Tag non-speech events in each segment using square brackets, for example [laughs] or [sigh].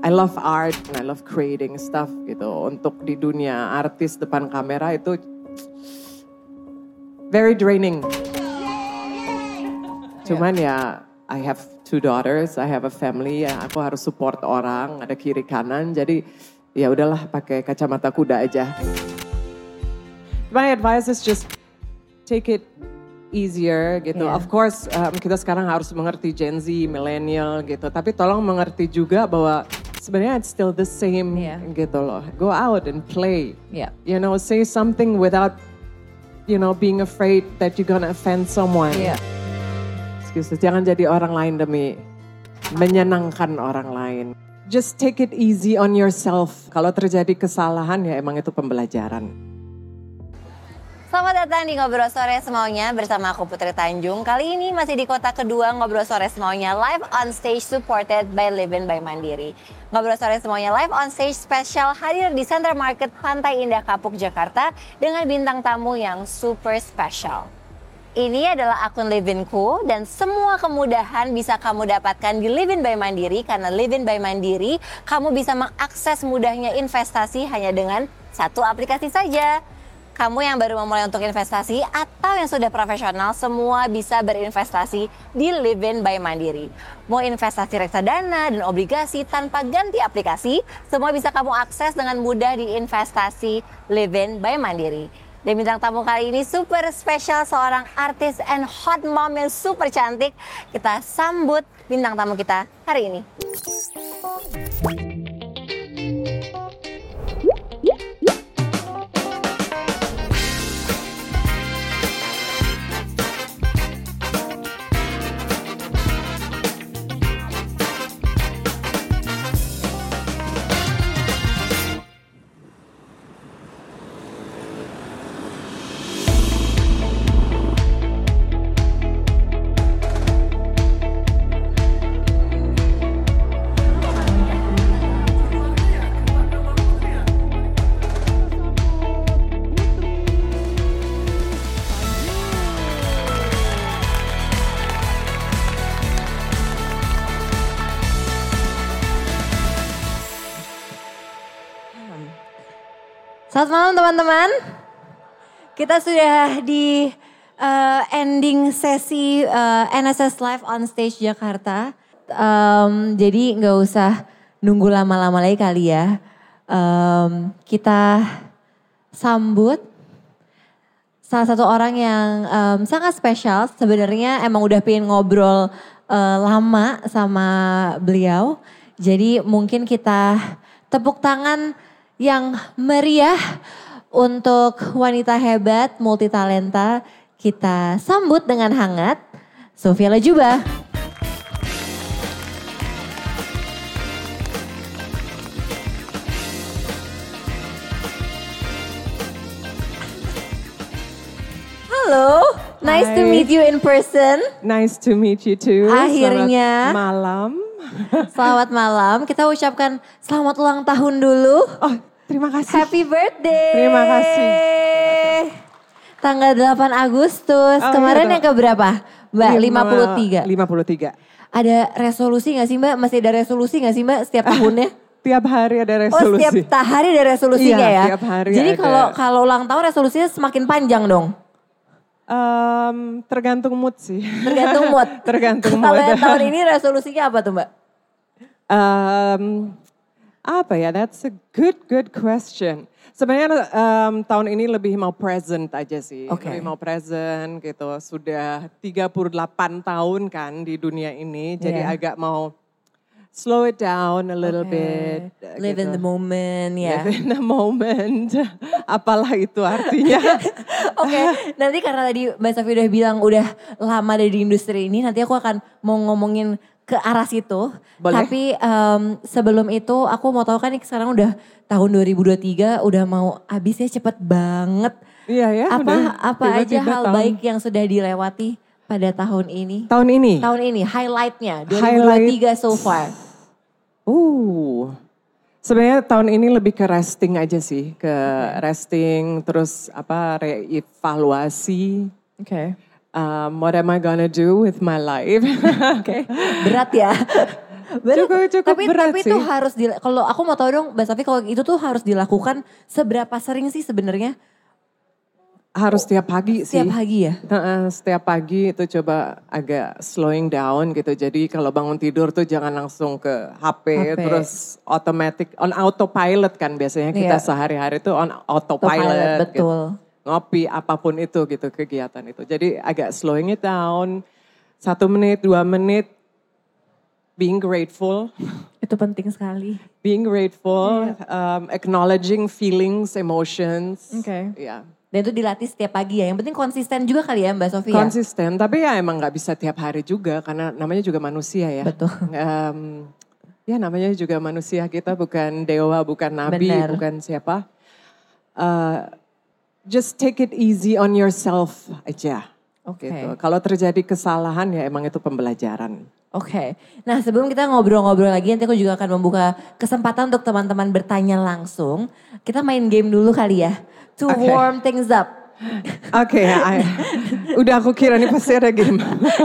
I love art and I love creating stuff gitu. Untuk di dunia artis depan kamera itu very draining. Cuman ya I have two daughters, I have a family, ya aku harus support orang, ada kiri kanan. Jadi ya udahlah pakai kacamata kuda aja. My advice is just take it easier gitu. Yeah. Of course um, kita sekarang harus mengerti Gen Z, millennial gitu. Tapi tolong mengerti juga bahwa sebenarnya it's still the same Yeah. gitu loh. Go out and play. Yeah. You know, say something without you know being afraid that you're gonna offend someone. Iya. Excuses. Jangan jadi orang lain demi menyenangkan orang lain. Just take it easy on yourself. Kalau terjadi kesalahan ya emang itu pembelajaran. Selamat datang di Ngobrol Sore Semaunya bersama aku Putri Tanjung. Kali ini masih di kota kedua Ngobrol Sore Semaunya live on stage supported by Livin by Mandiri. Ngobrol Sore Semaunya live on stage spesial hadir di Center Market Pantai Indah Kapuk, Jakarta dengan bintang tamu yang super spesial. Ini adalah akun Livinku dan semua kemudahan bisa kamu dapatkan di Livin by Mandiri karena Livin by Mandiri kamu bisa mengakses mudahnya investasi hanya dengan satu aplikasi saja. Kamu yang baru memulai untuk investasi atau yang sudah profesional semua bisa berinvestasi di Livin by Mandiri. Mau investasi reksadana dan obligasi tanpa ganti aplikasi, semua bisa kamu akses dengan mudah di investasi Livin by Mandiri. Dan bintang tamu kali ini super spesial seorang artis and hot mom yang super cantik. Kita sambut bintang tamu kita hari ini. Selamat malam teman-teman. Kita sudah di eh, ending sesi eh, NSS Live on Stage Jakarta. Em, jadi nggak usah nunggu lama-lama lagi kali ya. Em, kita sambut salah satu orang yang em, sangat spesial. Sebenarnya emang udah pengen ngobrol eh, lama sama beliau. Jadi mungkin kita tepuk tangan yang meriah untuk wanita hebat, multi talenta. Kita sambut dengan hangat Sofia Lajuba. Halo, nice to Hai. meet you in person. Nice to meet you too. Akhirnya. Selamat malam. Selamat malam. Kita ucapkan selamat ulang tahun dulu. Oh, terima kasih. Happy birthday. Terima kasih. Tanggal 8 Agustus. Oh, Kemarin iya, yang keberapa? Mbak, Lima- 53. 53. Ada resolusi gak sih Mbak? Masih ada resolusi gak sih Mbak setiap tahunnya? [laughs] Tiap hari ada Oh resolusi. setiap ta- hari ada resolusinya Iya, ya? tiap hari Jadi kalau kalau ulang tahun resolusinya semakin panjang dong? Em, tergantung mood sih. Tergantung mood. [laughs] tergantung mood. Kalau tahun ini resolusinya apa tuh Mbak? Em, apa ya? That's a good good question. Sebenarnya em, tahun ini lebih mau present aja sih. Oke. Lebih mau present gitu. Sudah 38 tahun kan di dunia ini. Jadi agak mau slow it down a little Oke. bit. Live in gitu. the moment ya. Live in the moment. [laughs] Apalah itu artinya. [laughs] Oke, nanti karena tadi Mbak Safi udah bilang udah lama dari di industri ini, nanti aku akan mau ngomongin ke arah situ. Boleh. Tapi em, sebelum itu aku mau tahu kan sekarang udah tahun 2023 udah mau habisnya cepet banget. Iya ya. apa udah apa aja tiba-tiba hal tahun- baik yang sudah dilewati pada tahun ini? Tahun ini? Tahun ini highlightnya 2023 Highlight. so far. Uh, sebenarnya tahun ini lebih ke resting aja sih, ke resting terus apa reevaluasi. Oke. Um, what am I gonna do with my life? [laughs] Oke. Berat ya. Bener. [laughs] Cukup cukup tapi berat tapi sih. itu harus di kalau aku mau tahu dong Mbak Sofi kalau itu tuh harus dilakukan seberapa sering sih sebenarnya Harus tiap pagi sih. setiap pagi ya? Heeh, setiap pagi itu coba agak slowing down gitu. Jadi kalau bangun tidur tuh jangan langsung ke HP, HP. terus automatic on autopilot kan biasanya kita Iya. sehari-hari tuh on Autopilot, autopilot. gitu. Ngopi apa pun itu gitu kegiatan itu. Jadi agak slowing it down. Satu menit, dua menit. Being grateful, [laughs] Itu penting sekali. being grateful, Iya. um, acknowledging feelings, emotions. Oke. Ya. Dan itu dilatih setiap pagi ya. Yang penting konsisten juga kali ya Mbak Sofi ya. Konsisten, tapi ya emang nggak bisa tiap hari juga karena namanya juga manusia ya. Betul. Em, ya namanya juga manusia kita bukan dewa, bukan nabi, Benar. bukan siapa. Eh, just take it easy on yourself aja. Oke. Gitu. Kalau terjadi kesalahan ya emang itu pembelajaran. Oke, nah sebelum kita ngobrol-ngobrol lagi, nanti aku juga akan membuka kesempatan untuk teman-teman bertanya langsung. Kita main game dulu kali ya, to Oke. warm things up. Oke, I- udah aku kira nih pasti ada game.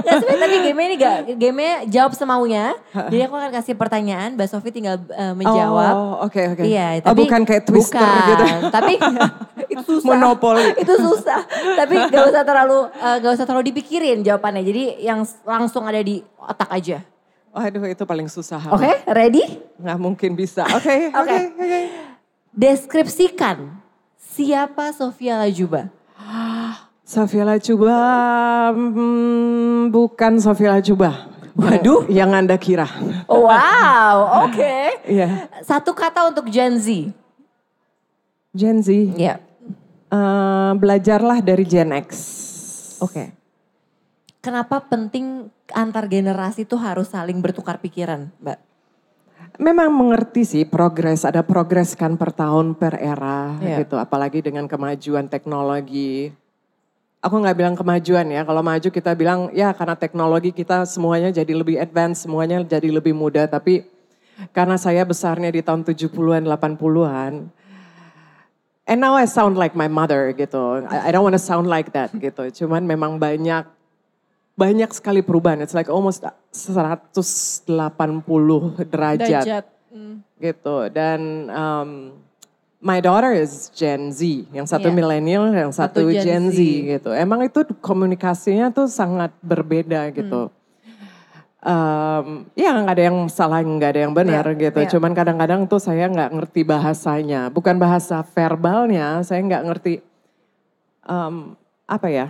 Ya sebenarnya tapi game ini gak, gamenya jawab semaunya. Jadi aku akan kasih pertanyaan, Mbak Sofi tinggal eh, menjawab. Oh, oke oke. Iya, Oh, tapi bukan kayak twister bukan, gitu. Tapi [laughs] itu susah. Monopoli. [laughs] itu susah. Tapi gak usah terlalu eh, gak usah terlalu dipikirin jawabannya. Jadi yang langsung ada di otak aja. Waduh itu paling susah. Oke, ready? Nggak mungkin bisa. Oke, [laughs] Oke. oke, oke. Deskripsikan siapa Sofia Lajuba. Sofia Lacuba, hmm, bukan Sofia Lacuba. Waduh. Yang Anda kira. Wow, oke. Iya. Satu kata untuk Gen Z. Gen Z, Ya, eh, belajarlah dari Gen X. oke. Kenapa penting antar generasi itu harus saling bertukar pikiran, Mbak? Memang mengerti sih progres, ada progres kan per tahun, per era Iya. gitu. Apalagi dengan kemajuan teknologi. Aku nggak bilang kemajuan ya, kalau maju kita bilang ya karena teknologi kita semuanya jadi lebih advance, semuanya jadi lebih mudah. Tapi karena saya besarnya di tahun 70-an, 80-an, and now I sound like my mother gitu. I, don't want to sound like that gitu. Cuman memang banyak banyak sekali perubahan. It's like almost 180 derajat Hmm. gitu. Dan um, my daughter is Gen Z, yang satu Iya. milenial, yang satu, Satu Gen Gen, Z. Z. gitu. Emang itu komunikasinya tuh sangat berbeda gitu. Um, ya nggak ada yang salah, nggak ada yang benar Iya, gitu. iya. Cuman kadang-kadang tuh saya nggak ngerti bahasanya, bukan bahasa verbalnya, saya nggak ngerti um, apa ya.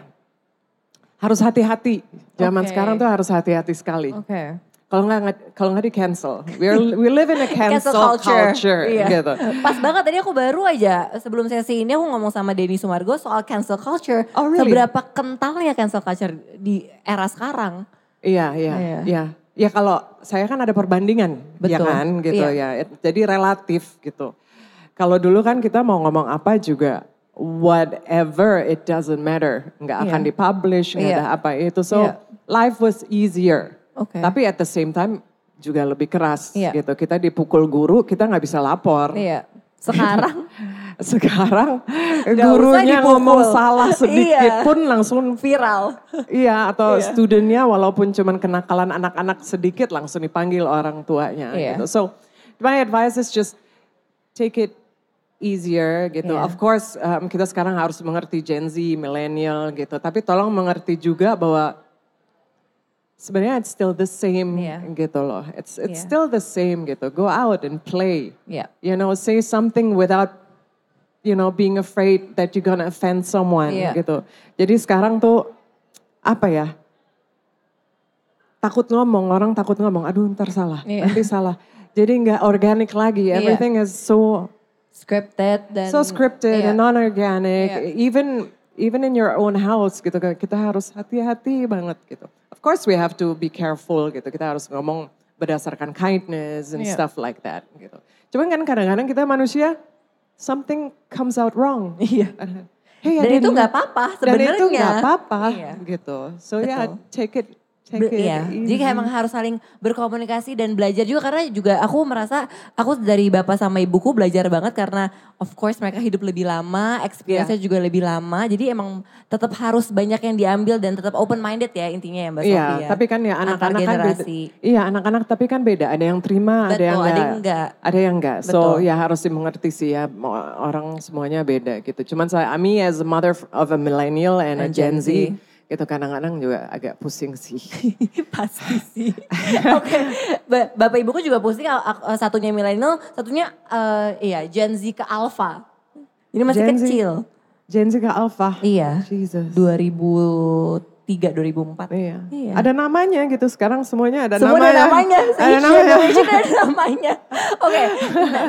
Harus hati-hati. Zaman Oke. sekarang tuh harus hati-hati sekali. Oke. Kalau nggak kalau nggak di cancel, We're, we live in a [laughs] cancel, culture, Iya. gitu. [laughs] Pas banget tadi aku baru aja sebelum sesi ini aku ngomong sama Denny Sumargo soal cancel culture. Oh, really? Seberapa kentalnya cancel culture di era sekarang. Iya, iya, Iya. iya. Ya kalau saya kan ada perbandingan, ya Betul. kan, gitu Iya. ya. Jadi relatif gitu. Kalau dulu kan kita mau ngomong apa juga, whatever it doesn't matter, nggak akan Iya. dipublish, nggak Iya. ada apa itu. So Iya. life was easier. Oke. Tapi at the same time juga lebih keras Iya. gitu. Kita dipukul guru, kita nggak bisa lapor. Iya. Sekarang [laughs] Sekarang usah gurunya ngomong salah sedikit Iya. pun langsung viral. [laughs] Iya atau Iya. studennya walaupun cuman kenakalan anak-anak sedikit langsung dipanggil orang tuanya Iya. gitu. So my advice is just take it easier gitu. Iya. Of course um, kita sekarang harus mengerti Gen Z, millennial gitu. Tapi tolong mengerti juga bahwa sebenarnya it's still the same Iya. gitu loh. It's it's Iya. still the same gitu. Go out and play. Iya. You know, say something without you know being afraid that you're gonna offend someone Iya. gitu. Jadi sekarang tuh apa ya? Takut ngomong, orang takut ngomong, aduh ntar salah, Iya. nanti salah. Jadi nggak organic lagi, everything is so Scripted dan so scripted Iya. and non-organic. Iya. Even even in your own house gitu, kita harus hati-hati banget gitu. Of course we have to be careful gitu, kita harus ngomong berdasarkan kindness and Iya. stuff like that gitu. Cuman kan kadang-kadang kita manusia something comes out wrong. [laughs] Iya. Hey, I Dan itu nggak apa-apa Dan itu sebenarnya. nggak apa-apa Iya. gitu. So yeah, Betul. take it Take it iya. Jadi kayak emang harus saling berkomunikasi dan belajar juga karena juga aku merasa aku dari bapak sama ibuku belajar banget karena of course mereka hidup lebih lama, experience-nya juga lebih lama. Jadi emang tetap harus banyak yang diambil dan tetap open minded ya intinya ya Mbak Iya, Sofi ya. tapi kan ya anak-anak kan beda. Iya, anak-anak tapi kan beda. Ada yang terima, ada Betul, yang ada enggak. yang enggak. Ada yang enggak. So Betul. ya harus dimengerti sih ya. Orang semuanya beda gitu. Cuman saya, me as a mother of a millennial and a And Gen Gen Z, Z. gitu kadang-kadang juga agak pusing sih. [laughs] Pasti sih. Oke, Ba- Bapak Ibuku juga pusing ak- satunya milenial, satunya eh, iya Gen Z ke Alpha. Ini masih Gen Z. kecil. Gen Z ke Alpha. Iya. Jesus. 2003 2004. Iya. Iya. Ada namanya gitu. Sekarang semuanya ada Semua namanya. ada namanya. Ada namanya. ada namanya. Oke,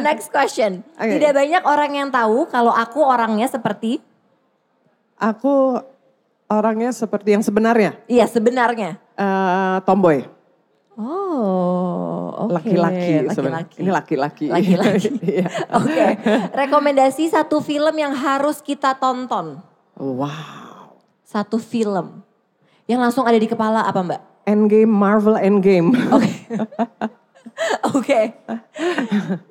next question. Oke. Tidak banyak orang yang tahu kalau aku orangnya seperti Aku orangnya seperti yang sebenarnya. iya sebenarnya. eh, tomboy. Oh, oke. Laki-laki. Laki-laki. Ini laki-laki. Laki-laki. [laughs] Iya. Oke, rekomendasi satu film yang harus kita tonton. Wow. Satu film yang langsung ada di kepala apa Mbak? Endgame, Marvel Endgame. Oke. [laughs] Oke.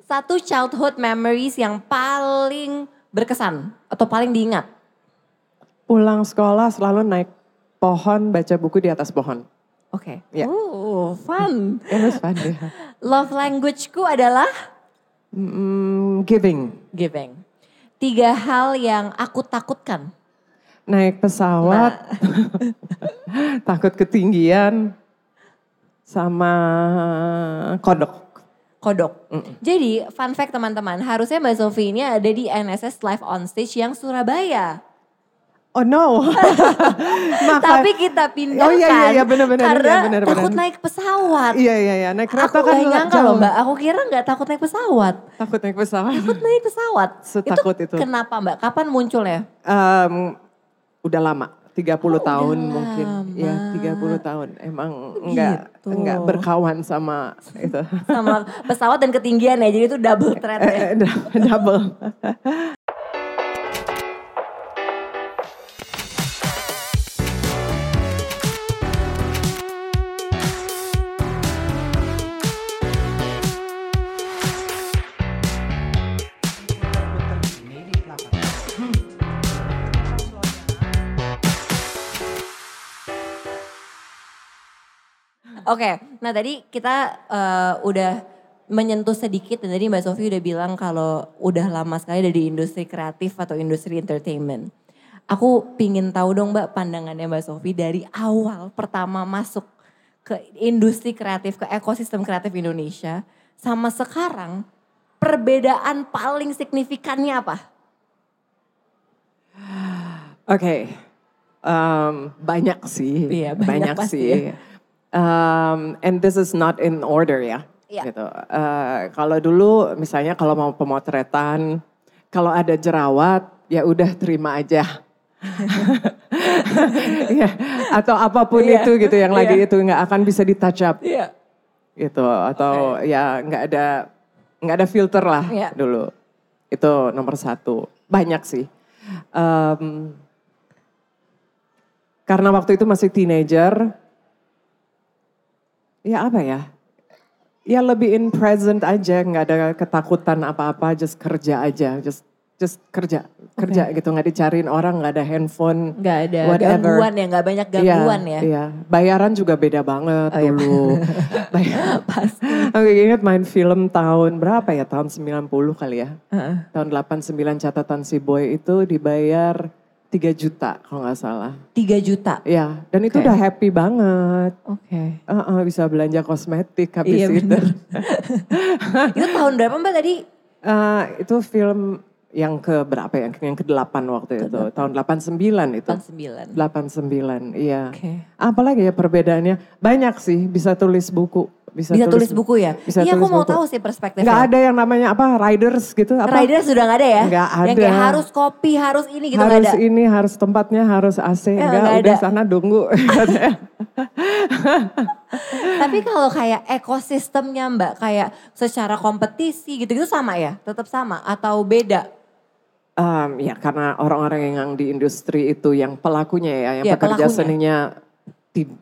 Satu childhood memories yang paling berkesan atau paling diingat. Pulang sekolah selalu naik pohon, baca buku di atas pohon. Oke. Ya. Oh, fun. [laughs] It was fun ya. Love languageku adalah Mm, giving. giving. Tiga hal yang aku takutkan. Naik pesawat, [laughs] takut ketinggian, sama kodok. Kodok. Jadi fun fact teman-teman, harusnya Mbak Sofi ini ada di NSS Live on Stage yang Surabaya. Oh no. [laughs] Maka, Tapi kita pindahkan Oh, iya, iya, iya, benar, benar, karena iya, benar, takut naik pesawat. Iya iya iya naik kereta Aku kan gak nyangka loh mbak, aku kira gak takut naik pesawat. Takut naik pesawat. Takut naik pesawat. [laughs] Setakut itu. Kenapa mbak? Kapan munculnya? Em, udah lama. 30 Oh, tahun udah mungkin. lama. Ya 30 tahun. Emang enggak gitu. enggak berkawan sama [laughs] itu. Sama pesawat dan ketinggian ya, jadi itu double threat ya. Eh, eh, double. Oke, nah tadi kita eh, udah menyentuh sedikit dan tadi Mbak Sofi udah bilang kalau udah lama sekali ada di industri kreatif atau industri entertainment. Aku pingin tahu dong Mbak pandangannya Mbak Sofi dari awal pertama masuk ke industri kreatif, ke ekosistem kreatif Indonesia sama sekarang perbedaan paling signifikannya apa? Oke. Em, banyak sih. Iya, banyak pasti sih. Em, and this is not in order ya. Iya. Gitu. Eh, kalau dulu misalnya kalau mau pemotretan, kalau ada jerawat ya udah terima aja. [laughs] Iya, atau apa pun Iya, itu gitu yang lagi iya. itu nggak akan bisa di touch up Iya. gitu atau ya nggak ada nggak ada filter lah Iya. dulu itu nomor satu banyak sih Em, karena waktu itu masih teenager ya apa ya ya lebih in present aja nggak ada ketakutan apa-apa just kerja aja just just kerja kerja gitu nggak dicariin orang nggak ada handphone Nggak ada whatever. gangguan ya, nggak banyak gangguan Iya, ya. Iya, bayaran juga beda banget Oh, iya. dulu. [laughs] Bay- Aku ingat main film tahun berapa ya? Tahun 90 kali ya. Heeh. Tahun 89 catatan si boy itu dibayar 3 juta kalau nggak salah. 3 juta. Ya, dan itu Oke. udah happy banget. Oke. Eh, eh, bisa belanja kosmetik habis Iya, itu. [laughs] itu tahun berapa mbak tadi? Eh, itu film yang ke berapa ya? Yang ke 8 waktu itu. Tahun 89 itu. Tahun 9. 89, iya. Oke. Apalagi ya perbedaannya? Banyak sih, bisa tulis buku. Bisa, Bisa tulis buku ya? Bisa iya aku tulis mau buku. tahu sih perspektifnya. Nggak ada yang namanya apa, riders gitu? Apa? Rider sudah nggak ada ya? Yang ada. kayak harus kopi, harus ini gitu harus ada? ini, harus tempatnya, harus AC. Ya, Enggak, nggak udah ada. sana tunggu. [laughs] Tapi kalau kayak ekosistemnya mbak, kayak secara kompetisi gitu-gitu sama ya? Tetap sama atau beda? Em, ya karena orang-orang yang di industri itu yang pelakunya ya, yang Iya, pekerja pelakunya. seninya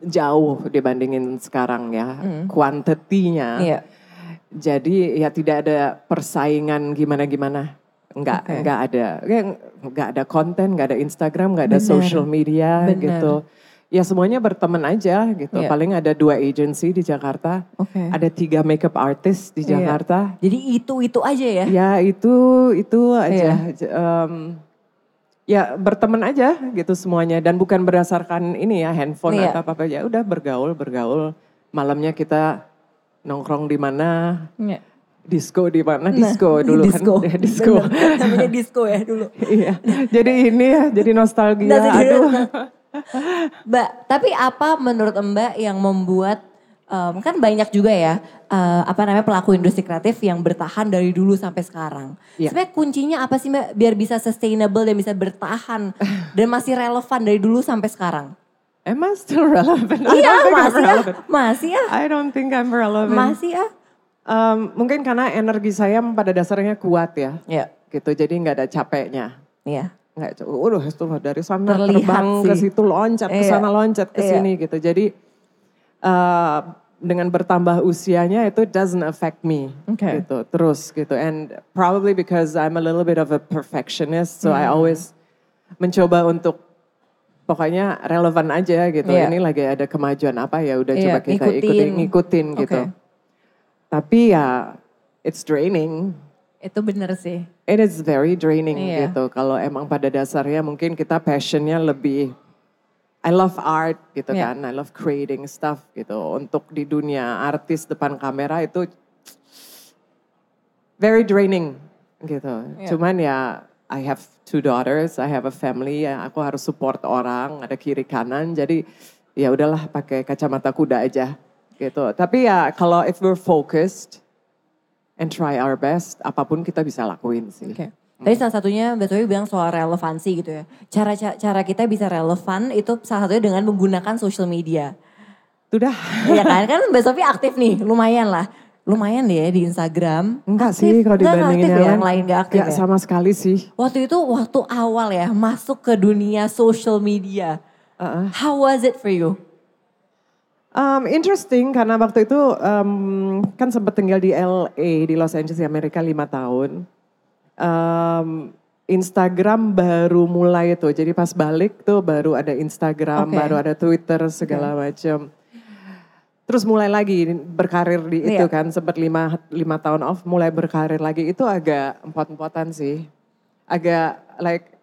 jauh dibandingin sekarang ya, kuantitinya. Iya. Jadi ya tidak ada persaingan gimana-gimana. Enggak, Oke. enggak ada. Ya, Enggak ada konten, enggak ada Instagram, enggak ada social media Benar. gitu. Ya semuanya berteman aja gitu. Iya. Paling ada dua agency di Jakarta. Oke. Ada tiga makeup artist di Iya. Jakarta. Jadi itu-itu aja ya? Ya itu itu aja. Iya. J- em, ya berteman aja gitu semuanya dan bukan berdasarkan ini ya handphone Iya. atau apa apa ya udah bergaul bergaul. Malamnya kita nongkrong di mana, Iya. disco di mana, disco dulu disco. kan, [laughs] ya, disco. Namanya disco ya dulu. [laughs] Iya. Jadi ini ya, jadi nostalgia. Nah, Aduh. Mbak, tapi apa menurut Mbak yang membuat em, kan banyak juga ya eh, apa namanya pelaku industri kreatif yang bertahan dari dulu sampai sekarang. Iya. Sebenarnya kuncinya apa sih Mbak biar bisa sustainable dan bisa bertahan [laughs] dan masih relevan dari dulu sampai sekarang? Am I still relevant? I Iya, masih ya. Masih ya. I don't think I'm relevant. Masih ya. Em, mungkin karena energi saya pada dasarnya kuat ya. Iya. Gitu, jadi nggak ada capeknya. Iya. nggak udah itu dari sana Terlihat terbang ke situ loncat ke Iya. sana loncat ke Iya. sini gitu jadi eh, dengan bertambah usianya itu doesn't affect me Oke. gitu terus gitu and probably because I'm a little bit of a perfectionist so Hmm. I always mencoba untuk pokoknya relevan aja gitu Iya. ini lagi ada kemajuan apa ya udah Iya, coba kita ngikutin. ikutin ngikutin gitu Oke. tapi ya it's draining Itu bener sih. It is very draining Iya. gitu. Kalau emang pada dasarnya mungkin kita passionnya lebih, I love art gitu Iya. kan, I love creating stuff gitu. Untuk di dunia artis depan kamera itu very draining gitu. Iya. Cuman ya I have two daughters, I have a family, ya aku harus support orang, ada kiri kanan. Jadi ya udahlah pakai kacamata kuda aja gitu. Tapi ya kalau if we're focused and try our best, apa pun kita bisa lakuin sih. Oke. Tadi salah satunya Sofi bilang soal relevansi gitu ya. Cara cara kita bisa relevan itu salah satunya dengan menggunakan social media. Sudah. Iya kan? Kan Mbak Sofi aktif nih, lumayan lah. Lumayan deh di Instagram. Enggak Aktif. sih kalau dibandingin aktif ya, yang lain gak aktif Nggak ya? sama sekali sih. Waktu itu waktu awal ya masuk ke dunia social media. Uh-uh. How was it for you? Um, interesting karena waktu itu um, kan sempat tinggal di LA di Los Angeles di Amerika lima tahun. Um, Instagram baru mulai tuh, jadi pas balik tuh baru ada Instagram, Oke. baru ada Twitter segala macam. Terus mulai lagi berkarir di itu Iya. kan, sempat lima, lima tahun off, mulai berkarir lagi itu agak empot-empotan sih, agak like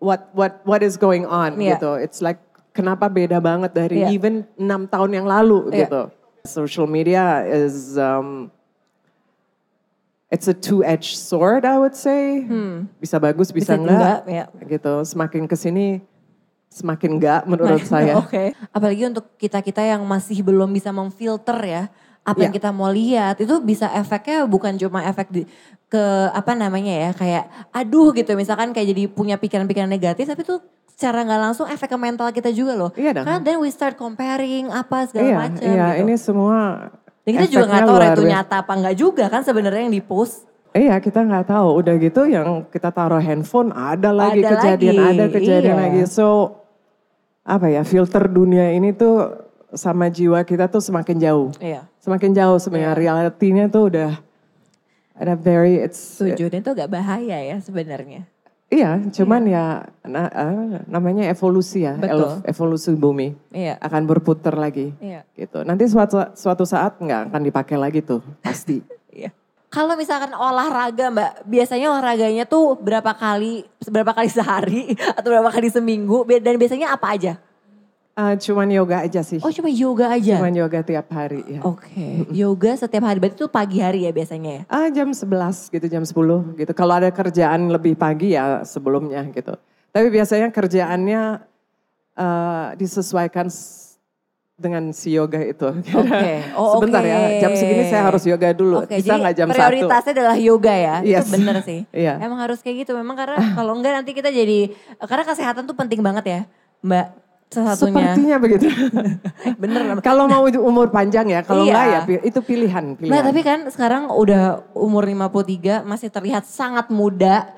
what what what is going on Iya. gitu. It's like kenapa beda banget dari Iya. even enam tahun yang lalu Iya. gitu. Social media is um, it's a two-edged sword, I would say. Bisa bagus, bisa, Hmm. Bisa enggak. enggak, ya. Gitu. Semakin ke sini, semakin enggak menurut saya. [laughs] Oke. Apalagi untuk kita-kita yang masih belum bisa memfilter ya. Apa yang Iya. kita mau lihat itu bisa efeknya bukan cuma efek di, ke apa namanya ya kayak aduh gitu misalkan kayak jadi punya pikiran-pikiran negatif tapi tuh secara nggak langsung efek ke mental kita juga loh. Iya dong. Karena then we start comparing apa segala Iya, macam iya gitu. ini semua Dan kita juga nggak tahu itu nyata apa nggak juga kan sebenarnya yang di post. Iya kita nggak tahu. Udah gitu yang kita taruh handphone ada lagi Ada kejadian, lagi, ada kejadian iya. lagi. So apa ya filter dunia ini tuh sama jiwa kita tuh semakin jauh. Iya. Semakin jauh sebenarnya realitinya tuh udah ada very it's Setuju dan itu agak bahaya ya sebenarnya. Iya cuman ya na- ah, namanya evolusi ya Betul. evolusi bumi Iya. akan berputar lagi Iya. gitu. Nanti suatu suatu saat nggak akan dipakai lagi tuh pasti. [laughs] Iya. Kalau misalkan olahraga mbak, biasanya olahraganya tuh berapa kali, berapa kali sehari [laughs] atau berapa kali seminggu dan biasanya apa aja? Ah, cuman yoga aja sih. Oh cuma yoga aja? Cuman yoga tiap hari ya. Oke, yoga setiap hari, berarti itu pagi hari ya biasanya ya? Ah jam 11 gitu, jam 10 gitu. Kalau ada kerjaan lebih pagi ya sebelumnya gitu. Tapi biasanya kerjaannya eh, disesuaikan dengan si yoga itu. [laughs] Oke, oh Sebentar oke. ya, jam segini saya harus yoga dulu. Oke, Bisa nggak jam prioritasnya adalah yoga ya, Yes. itu bener sih. [laughs] Iya. Emang harus kayak gitu, memang karena kalau enggak nanti kita jadi, karena kesehatan tuh penting banget ya mbak. Satunya, Sepertinya begitu. [laughs] bener [laughs] Kalau mau umur panjang ya, kalau Iya. enggak ya itu pilihan. pilihan. Mbak tapi kan sekarang udah umur 53 masih terlihat sangat muda.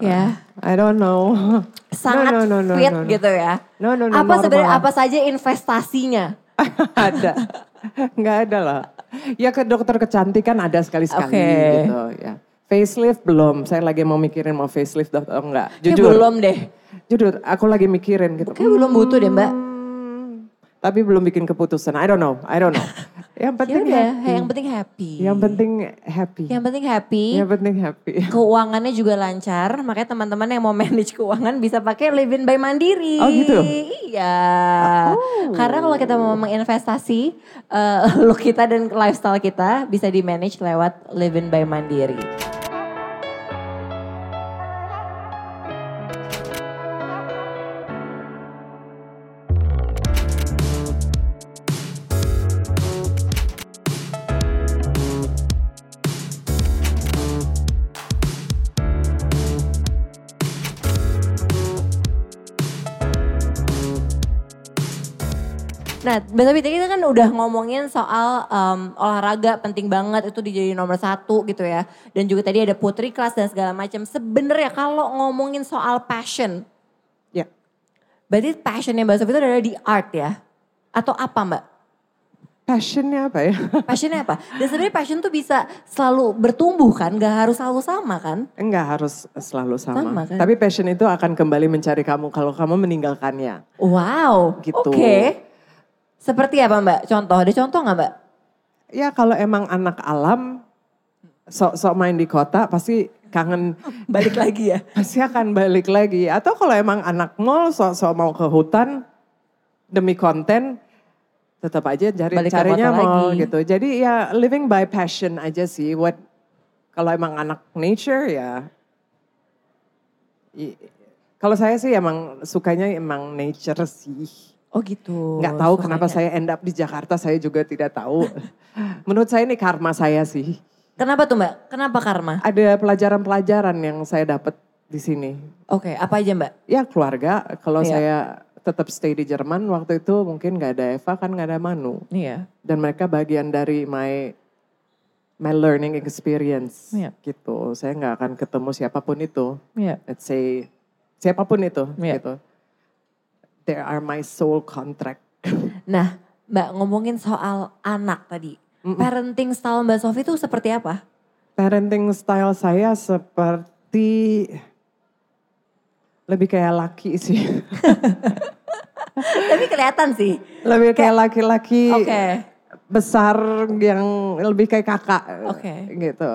Ya. I don't know. [laughs] Sangat no, no, no, fit no, no. gitu ya. No, no, no, apa sebenarnya apa saja investasinya? ada. Nggak ada lah. Ya ke dokter kecantikan ada sekali-sekali Oke. gitu ya. Facelift belum. Saya lagi mau mikirin mau facelift atau enggak. Kayak Jujur. belum deh. Jujur, aku lagi mikirin gitu. Kayak belum butuh deh mbak. Hmm, tapi belum bikin keputusan. I don't know. I don't know. [laughs] Yang Ya penting udah, happy. yang penting happy. Yang penting happy. Yang penting happy. Yang penting happy. [laughs] Keuangannya juga lancar, makanya teman-teman yang mau manage keuangan bisa pakai Live In by Mandiri. Oh, gitu? Iya. Karena kalau kita mau menginvestasi eh, [laughs] look kita dan lifestyle kita bisa di manage lewat Live In by Mandiri. Sofi tadi kita kan udah ngomongin soal em, olahraga penting banget itu dijadi nomor satu gitu ya. Dan juga tadi ada putri kelas dan segala macam. Sebenarnya kalau ngomongin soal passion, Ya. berarti passionnya Mbak Sofi itu adalah di art ya? Atau apa Mbak? Passionnya apa ya? [laughs] Passionnya apa? Dan sebenarnya passion tuh bisa selalu bertumbuh kan, gak harus selalu sama kan? Enggak harus selalu sama. Sama, kan? Tapi passion itu akan kembali mencari kamu kalau kamu meninggalkannya. Wow, Gitu. oke. Seperti apa Mbak? Contoh, ada contoh nggak Mbak? Ya kalau emang anak alam, sok-sok main di kota pasti kangen, [laughs] Balik lagi ya? [laughs] pasti akan balik lagi. Atau kalau emang anak mall, sok-sok mau ke hutan demi konten, tetap aja cari Balik carinya mall lagi. gitu. Jadi ya living by passion aja sih. What kalau emang anak nature ya. Kalau saya sih emang sukanya emang nature sih. Oh gitu. Nggak tahu kenapa saya end up di Jakarta, saya juga tidak tahu. [laughs] Menurut saya ini karma saya sih. Kenapa tuh Mbak? Kenapa karma? Ada pelajaran-pelajaran yang saya dapat di sini. Oke, apa aja Mbak? Ya keluarga, kalau Iya. saya tetap stay di Jerman waktu itu mungkin nggak ada Eva kan nggak ada Manu. Iya. Dan mereka bagian dari my my learning experience Iya. gitu. Saya nggak akan ketemu siapa pun itu. Iya. Let's say siapa pun itu Iya. gitu. They are my soul contract. [laughs] Nah, Mbak ngomongin soal anak tadi. Parenting style Mbak Sofi itu seperti apa? Parenting style saya seperti lebih kayak laki sih. [laughs] Tapi kelihatan sih. lebih kayak laki-laki Oke. besar yang lebih kayak kakak Oke. gitu.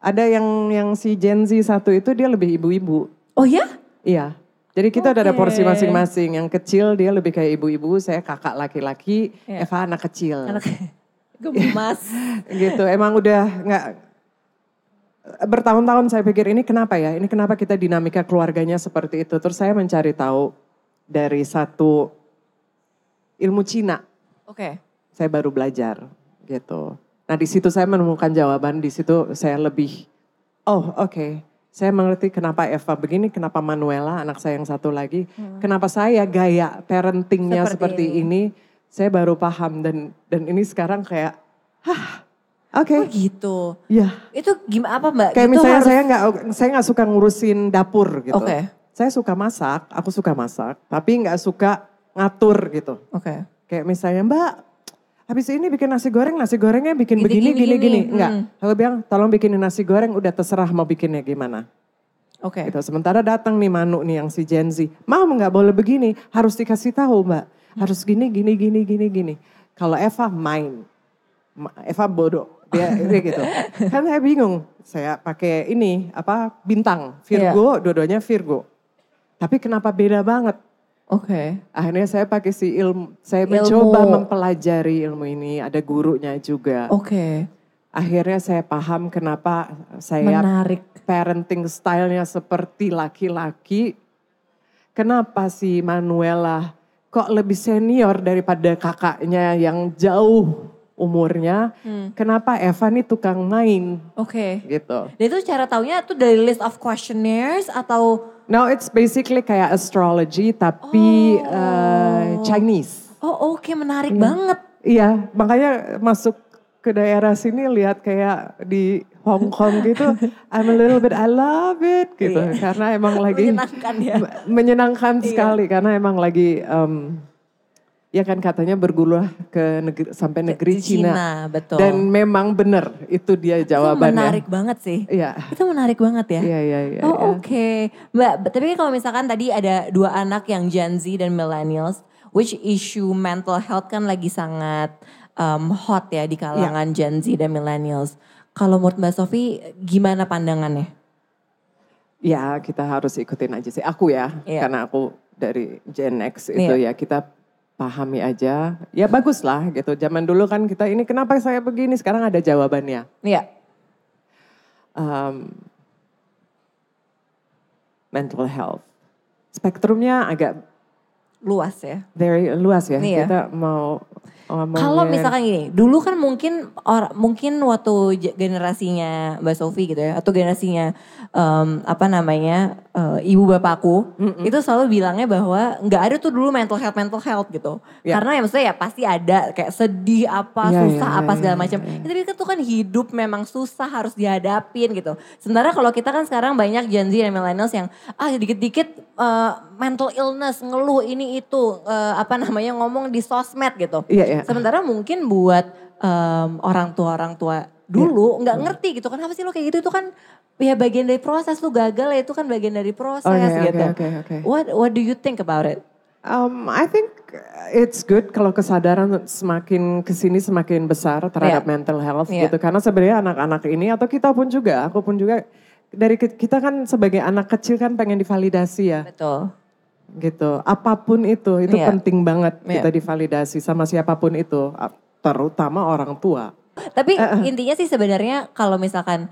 Ada yang yang si Gen Z satu itu dia lebih ibu-ibu. Oh ya? Iya. Jadi kita udah ada porsi masing-masing. Yang kecil dia lebih kayak ibu-ibu, saya kakak laki-laki, Iya. Eva anak kecil. Anak gemas. [laughs] gitu. Emang udah nggak bertahun-tahun saya pikir ini kenapa ya? Ini kenapa kita dinamika keluarganya seperti itu? Terus saya mencari tahu dari satu ilmu Cina. Oke. Saya baru belajar gitu. Nah di situ saya menemukan jawaban. Di situ saya lebih, oh oke. Saya mengerti kenapa Eva begini, kenapa Manuela anak saya yang satu lagi, kenapa saya gaya parentingnya Seperti seperti, ini. Saya baru paham dan dan ini sekarang kayak, hah, oke, Oh gitu. ya. Itu gimana apa Mbak? Kayak Gitu misalnya harus- saya nggak saya nggak suka ngurusin dapur gitu. Oke. Saya suka masak, aku suka masak, tapi nggak suka ngatur gitu. Oke. Kayak misalnya Mbak, habis ini bikin nasi goreng, nasi gorengnya bikin Gini, begini, gini, gini, gini. Enggak, Hmm. aku bilang tolong bikinin nasi goreng, udah terserah mau bikinnya gimana. Oke. Gitu. Sementara datang nih Manu nih yang si Gen Z, mau nggak boleh begini, harus dikasih tahu Mbak. Harus gini, gini, gini, gini, gini. Kalau Eva main, Ma- Eva bodoh. Dia, dia gitu. [laughs] Kan saya bingung, saya pakai ini, apa, bintang, Virgo, dua-duanya Virgo. Tapi kenapa beda banget? Oke. Akhirnya saya pakai si ilmu, saya Ilmu. mencoba mempelajari ilmu ini, ada gurunya juga. Oke. Akhirnya saya paham kenapa saya Menarik. parenting stylenya seperti laki-laki. Kenapa si Manuela kok lebih senior daripada kakaknya yang jauh umurnya. Kenapa Eva nih tukang main Oke. gitu. Dan itu cara taunya tuh dari list of questionnaires atau Now it's basically kayak astrology tapi Oh. eh, Chinese. oh oke menarik banget. Iya, makanya masuk ke daerah sini lihat kayak di Hong Kong gitu, [laughs] I'm a little bit, I love it gitu. Iya. Karena emang lagi Menyenangkan ya. me- menyenangkan Iya. sekali karena emang lagi em, ya kan katanya bergulah ke negeri sampai negeri Cina, Cina. betul. Dan memang benar itu dia Itu jawabannya. menarik banget sih. Iya. Itu menarik banget ya. Iya, iya, iya. Oh iya. oke, Mbak. Tapi kalau misalkan tadi ada dua anak yang Gen Z dan Millennials, which issue mental health kan lagi sangat um, hot ya di kalangan Iya. Gen Z dan Millennials. Kalau menurut Mbak Sofi, gimana pandangannya? Ya kita harus ikutin aja sih. Aku ya, Iya. karena aku dari Gen X itu ya kita pahami aja. Ya bagus lah gitu. Zaman dulu kan kita ini kenapa saya begini, sekarang ada jawabannya. Iya, Um, mental health. Spektrumnya agak luas ya. very luas ya. Iya. Kita mau ngomongin. Kalau misalkan gini, dulu kan mungkin or, mungkin waktu generasinya Mbak Sofi gitu ya, atau generasinya em, apa namanya eh, ibu bapakku, itu selalu bilangnya bahwa nggak ada tuh dulu mental health mental health gitu. Ya. Karena ya maksudnya ya pasti ada kayak sedih apa, Ya, susah ya, apa ya, segala ya, macam. ya. Ya, tapi itu kan hidup memang susah harus dihadapin gitu. Sementara kalau kita kan sekarang banyak Gen Z dan millennials yang ah dikit-dikit eh, mental illness, ngeluh ini itu eh, apa namanya ngomong di sosmed gitu. Iya, iya. Sementara mungkin buat em, orang tua orang tua dulu nggak ngerti gitu kan apa sih lo kayak gitu itu kan ya bagian dari proses lu gagal ya itu kan bagian dari proses oke, gitu. oke, oke. What what do you think about it? Um, I think it's good kalau kesadaran semakin ke sini semakin besar terhadap Iya. mental health Iya. gitu. Karena sebenarnya anak-anak ini atau kita pun juga, aku pun juga dari kita kan sebagai anak kecil kan pengen divalidasi ya, Betul. gitu. Apa pun itu, itu Iya. penting banget Iya. kita divalidasi sama siapa pun itu, terutama orang tua. Tapi intinya sih sebenarnya kalau misalkan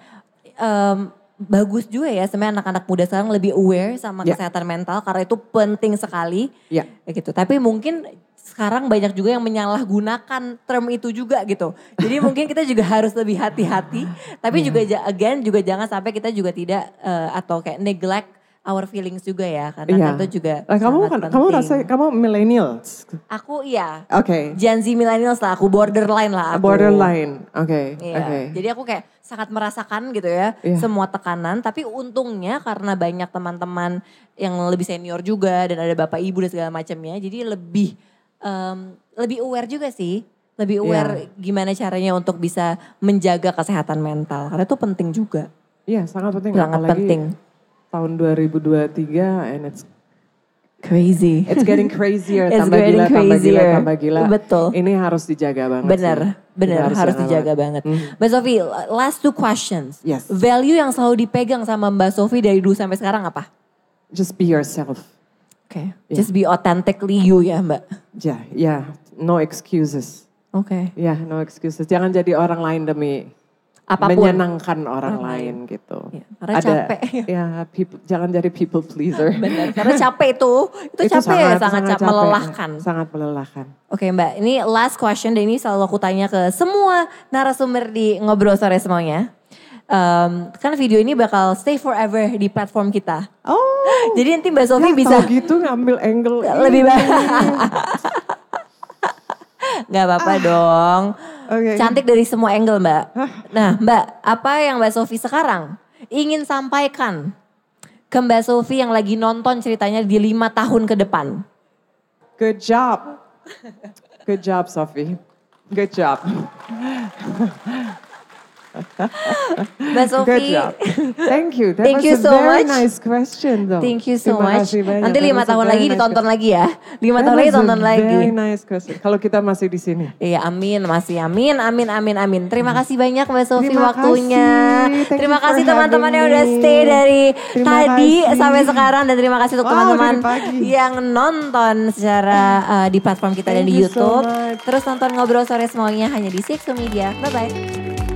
em, bagus juga ya sebenarnya anak-anak muda sekarang lebih aware sama Ya. kesehatan mental karena itu penting sekali. Ya. Ya gitu. Tapi mungkin sekarang banyak juga yang menyalahgunakan term itu juga gitu. Jadi mungkin kita juga harus lebih hati-hati. Tapi Iya. juga again juga jangan sampai kita juga tidak eh, atau kayak neglect our feelings juga ya karena Iya. kan itu juga Nah, kamu kan, kamu rasa kamu millennials, aku iya oke? Gen Z millennials lah aku borderline lah aku. Borderline, oke, Iya. oke. Jadi aku kayak sangat merasakan gitu ya Iya. semua tekanan. Tapi untungnya karena banyak teman-teman yang lebih senior juga dan ada bapak ibu dan segala macamnya. Jadi lebih em, lebih aware juga sih. Lebih Iya. aware gimana caranya untuk bisa menjaga kesehatan mental. Karena itu penting juga. Iya, sangat penting. Sangat apalagi penting. tahun 2023 and it's Crazy. it's getting crazier, [laughs] It's tambah getting gila, tambah gila, crazier. tambah gila. Betul. Ini harus dijaga banget Benar, sih. benar Ini harus jaga dijaga banget. Mbak Sofi, last two questions. Yes. Value yang selalu dipegang sama Mbak Sofi dari dulu sampai sekarang apa? Just be yourself. Oke, Yeah. just be authentically you ya Mbak. Ya, ya, no excuses. Oke. Ya, no excuses. Jangan jadi orang lain demi Apa pun. menyenangkan orang, lain gitu. Iya, karena capek. Ya, people, jangan jadi people pleaser. [laughs] Benar, karena capek itu, itu, capek ya, sangat, capek, melelahkan. Sangat melelahkan. Oke Mbak, ini last question dan ini selalu aku tanya ke semua narasumber di Ngobrol Sore semuanya. Em, kan video ini bakal stay forever di platform kita. Oh, [laughs] Jadi nanti Mbak Sofi ya, bisa gitu ngambil angle lebih baik. [laughs] Gak apa-apa dong. Oke. Cantik dari semua angle Mbak. Nah Mbak, apa yang Mbak Sofi sekarang ingin sampaikan ke Mbak Sofi yang lagi nonton ceritanya di lima tahun ke depan? Good job. Good job, Sophie. Good job. Mbak Good Sofi, job. Thank you. That Thank was you a so very much. nice question though. thank you so Terima much. banyak. Nanti lima tahun lagi nice ditonton question. lagi ya. Lima That tahun lagi tonton lagi. Very nice question. Kalau kita masih di sini. Iya amin masih amin amin amin amin. Terima kasih banyak Mbak Sofi Terima waktunya. kasih. Thank Terima kasih teman-teman yang udah stay dari Terima tadi kasih. sampai sekarang dan terima kasih untuk teman-teman yang nonton secara uh, di platform kita dan di you so YouTube. much. Terus nonton ngobrol sore semuanya hanya di Six Media. Bye bye.